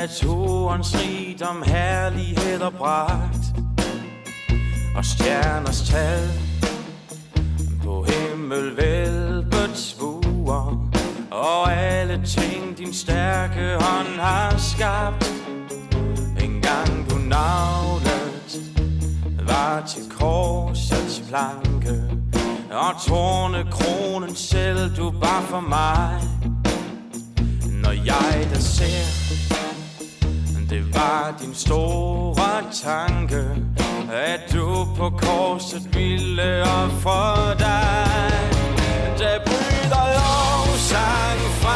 naturens rigdom, herlighed og pragt Og stjerners tal På himmel vælbet Og alle ting din stærke hånd har skabt. En gang du navnet Var til korsets planke Og tårne kronen selv du var for mig. Når jeg der ser det var din store tanke At du på korset ville ofre dig. Der bryder lovsang fra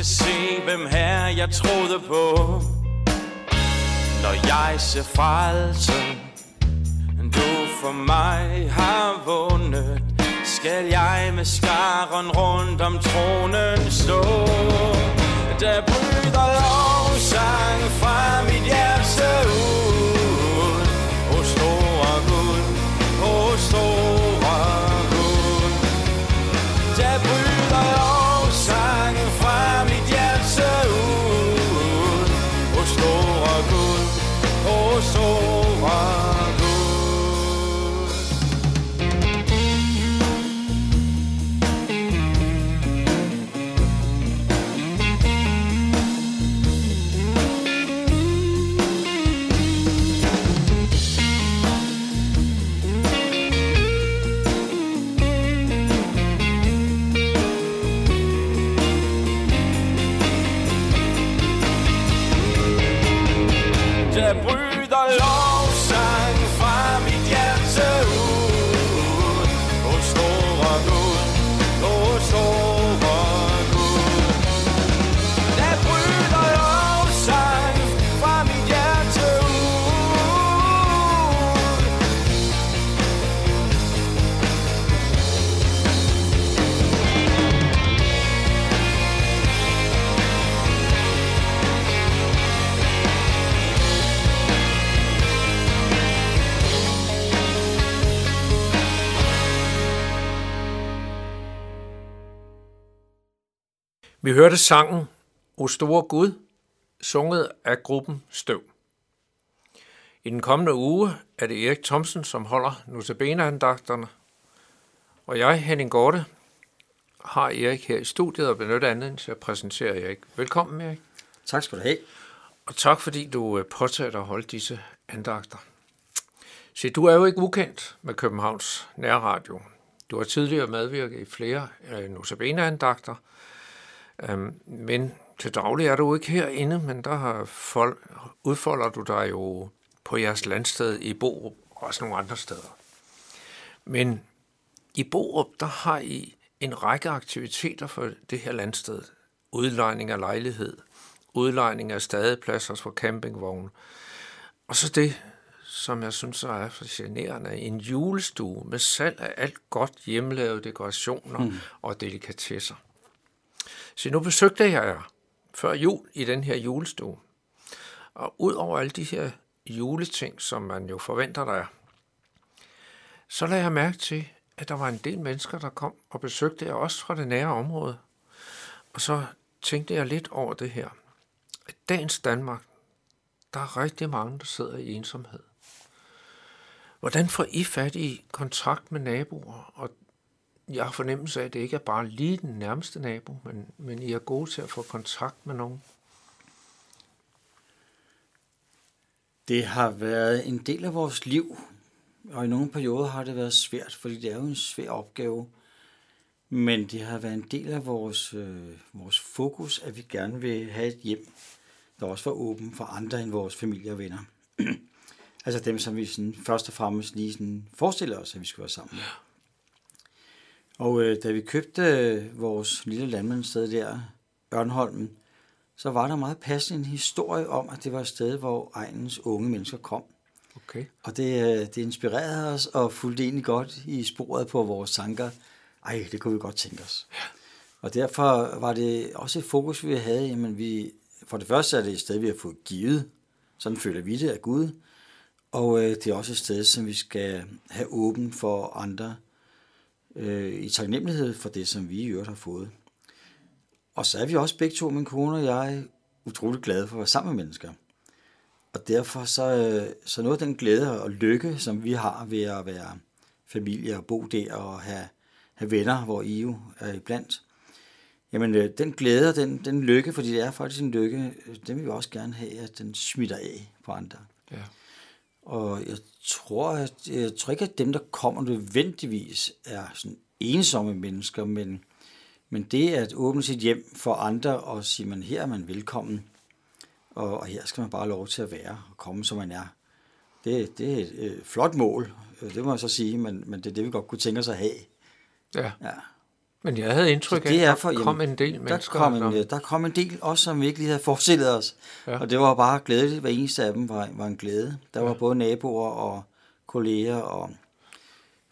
skal se, hvem her jeg troede på. Når jeg ser frelsen du for mig har vundet Skal jeg med skaren rundt om tronen stå. Der bryder lovsang fra mit hjerte. Vi hørte sangen O store Gud, sunget af gruppen Støv. I den kommende uge er det Erik Thomsen, som holder notabene-andagterne, og jeg, Henning Gorte, har Erik her i studiet og benytter anledningen til at præsentere Erik. Velkommen, Erik. Tak skal du have. Og tak fordi du øh, påtager dig at holde disse andagter. Se, du er jo ikke ukendt med Københavns Nærradio. Du har tidligere medvirket i flere øh, notabene-andagter, øhm, men til daglig er du ikke herinde, men der har folk, udfolder du dig jo på jeres landsted i Borup og også nogle andre steder. Men i Borup, der har I en række aktiviteter for det her landsted. Udlejning af lejlighed, udlejning af stadepladser for campingvogne, og så det, som jeg synes er fascinerende, en julestue med salg af alt godt hjemmelavede dekorationer mm. og delikatesser. Så nu besøgte jeg jer før jul i den her julestue. Og ud over alle de her juleting, som man jo forventer der er, så lagde jeg mærke til, at der var en del mennesker, der kom og besøgte jer også fra det nære område. Og så tænkte jeg lidt over det her. I dagens Danmark, der er rigtig mange, der sidder i ensomhed. Hvordan får I fat i kontakt med naboer? Og jeg har fornemmelse af, at det ikke er bare lige den nærmeste nabo, men, men I er gode til at få kontakt med nogen. Det har været en del af vores liv, og i nogle perioder har det været svært, fordi det er jo en svær opgave. Men det har været en del af vores, øh, vores fokus, at vi gerne vil have et hjem, der også var åben for andre end vores familie og venner. altså dem, som vi sådan, først og fremmest lige sådan forestiller os, at vi skulle være sammen med. Og øh, da vi købte øh, vores lille landmandssted der, Ørnholmen, så var der meget passende en historie om, at det var et sted, hvor egnens unge mennesker kom. Okay. Og det, øh, det inspirerede os og fulgte egentlig godt i sporet på vores tanker. Ej, det kunne vi godt tænke os. Og derfor var det også et fokus, vi havde. Jamen, vi, for det første er det et sted, vi har fået givet. Sådan føler vi det af Gud. Og øh, det er også et sted, som vi skal have åben for andre øh, i taknemmelighed for det, som vi i øvrigt har fået. Og så er vi også begge to, min kone og jeg, utrolig glade for at være sammen med mennesker. Og derfor så, øh, så noget af den glæde og lykke, som vi har ved at være familie og bo der og have, have venner, hvor I jo er iblandt, jamen øh, den glæde og den, den lykke, fordi det er faktisk en lykke, øh, den vil vi også gerne have, at den smitter af på andre. Ja. Og jeg tror, at, jeg tror ikke, at dem, der kommer nødvendigvis, er sådan ensomme mennesker, men, men det at åbne sit hjem for andre og sige, man her er man velkommen, og, og her skal man bare have lov til at være og komme, som man er. Det, det er et øh, flot mål, øh, det må jeg så sige, men, men det er det, vi godt kunne tænke os at have. ja. Ja. Men jeg havde indtryk af, at for- der kom jamen, en del Der mennesker. kom, en, der- øh, der kom en del, også som vi ikke lige havde forestillet os. Ja. Ja. Og det var bare glædeligt. Hver eneste af dem var, var en glæde. Der var både naboer og kolleger og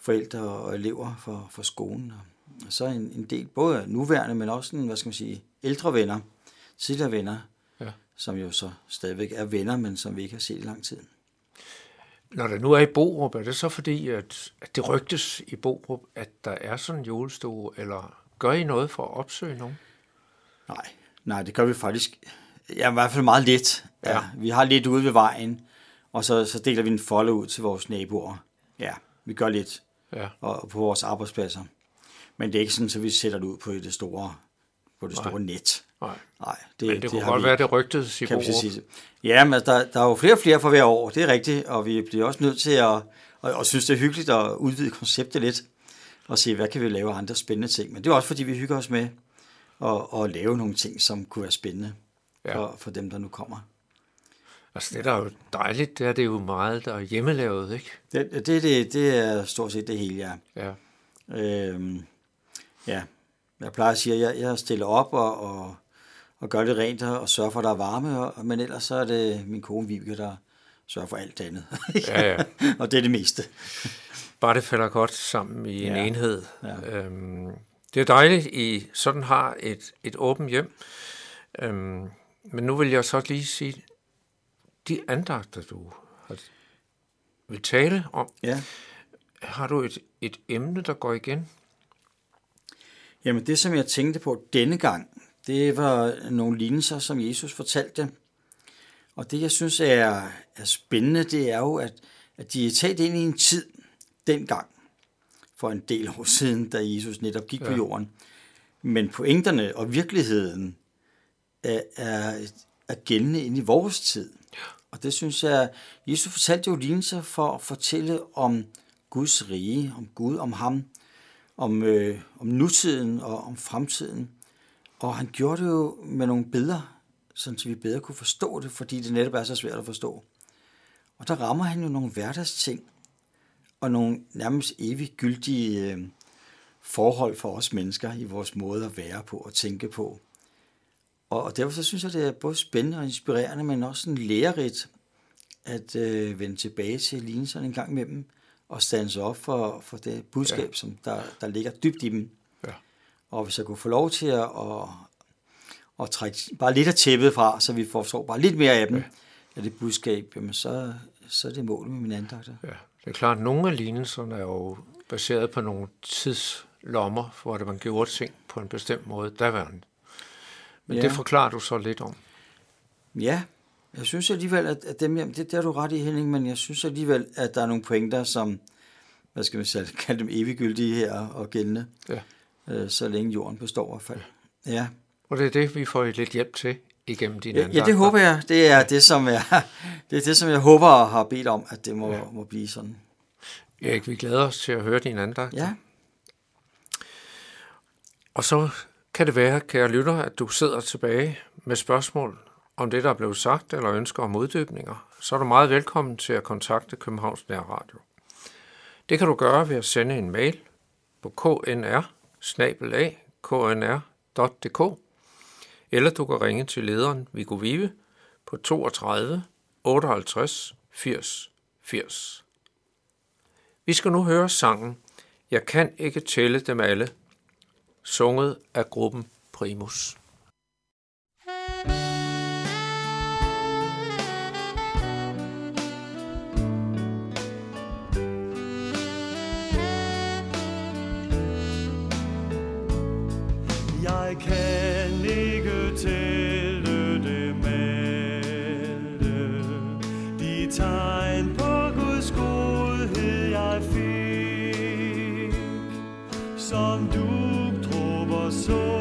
forældre og elever for, for skolen. Og så en, en del, både nuværende, men også en, hvad skal man sige, ældre venner, tidligere venner, Ja. som jo så stadigvæk er venner, men som vi ikke har set i lang tid. Når der nu er i Borup, er det så fordi, at, at det rygtes i Borup, at der er sådan en julestue, eller gør I noget for at opsøge nogen? Nej, nej, det gør vi faktisk. Ja, i hvert fald meget lidt. Ja. Ja. Vi har lidt ude ved vejen, og så, så deler vi en folde ud til vores naboer. Ja, vi gør lidt Ja. og på vores arbejdspladser. Men det er ikke sådan, at vi sætter det ud på det store, på det store net. Nej. Nej, det, Men det, kunne har godt vi være, det rygtedes i kan sige. Ja, men der, der er jo flere og flere for hver år, det er rigtigt, og vi bliver også nødt til at, og, og synes, det er hyggeligt at udvide konceptet lidt, og se, hvad kan vi lave andre spændende ting. Men det er også, fordi vi hygger os med at, at lave nogle ting, som kunne være spændende Ja. for, for dem, der nu kommer. Altså, det der er jo dejligt, det er det jo meget, der er hjemmelavet, ikke? Det, det, det, det er stort set det hele, ja. Ja. Øhm, ja, jeg plejer at sige, at jeg, jeg stiller op og, og, og gør det rent og, og sørger for, at der er varme, og, men ellers så er det min kone Vibeke, der sørger for alt andet. Ja, ja. og det er det meste. Bare det falder godt sammen i en Ja. enhed. Ja. Øhm, det er dejligt, I sådan har et, et åbent hjem. Øhm, men nu vil jeg så lige sige, de andagter, du har, vil tale om, Ja. har du et, et emne, der går igen? Jamen det, som jeg tænkte på denne gang, det var nogle lignelser, som Jesus fortalte. Og det, jeg synes er, er spændende, det er jo, at, at de er taget ind i en tid dengang, for en del år siden, da Jesus netop gik ja. på jorden. Men pointerne og virkeligheden er, er, er gældende ind i vores tid. Og det synes jeg, Jesus fortalte jo lignelser for at fortælle om Guds rige, om Gud, om ham, om, øh, om nutiden og om fremtiden. Og han gjorde det jo med nogle billeder, sådan så vi bedre kunne forstå det, fordi det netop er så svært at forstå. Og der rammer han jo nogle hverdagsting, og nogle nærmest evigt gyldige øh, forhold for os mennesker i vores måde at være på og tænke på. Og, og derfor så synes jeg, det er både spændende og inspirerende, men også sådan lærerigt at øh, vende tilbage til lignelserne en gang imellem og stande sig op for, for det budskab, ja. som der, der ligger dybt i dem. Ja. Og hvis jeg kunne få lov til at, at, at trække bare lidt af tæppet fra, så vi forstår bare lidt mere af dem, ja. af det budskab, jamen så, så er det målet med mine andagter. Ja, det er klart, at nogle af lignelserne er jo baseret på nogle tidslommer, hvor det man gjorde ting på en bestemt måde, daværende. Men Ja. ja. det forklarer du så lidt om. Ja, jeg synes alligevel, at, at dem, jamen, det, det har du ret i, Henning, men jeg synes alligevel, at der er nogle pointer, som, hvad skal man sige, kalde dem eviggyldige her og gældende, Ja. øh, så længe jorden består i hvert fald. Ja. Og det er det, vi får lidt hjælp til igennem dine Ja, ja, det håber jeg. Det er det, som jeg, det er det, som jeg håber og har bedt om, at det må, ja. må blive sådan. Erik, vi glæder os til at høre din andagt. Ja, Og så kan det være, kære lytter, at du sidder tilbage med spørgsmål om det, der er blevet sagt, eller ønsker om uddybninger. Så er du meget velkommen til at kontakte Københavns Nærradio. Det kan du gøre ved at sende en mail på knr knr.dk, eller du kan ringe til lederen Viggo Vive på 32 58 80 80. Vi skal nu høre sangen Jeg kan ikke tælle dem alle, sunget af gruppen Primus. Jeg corazón.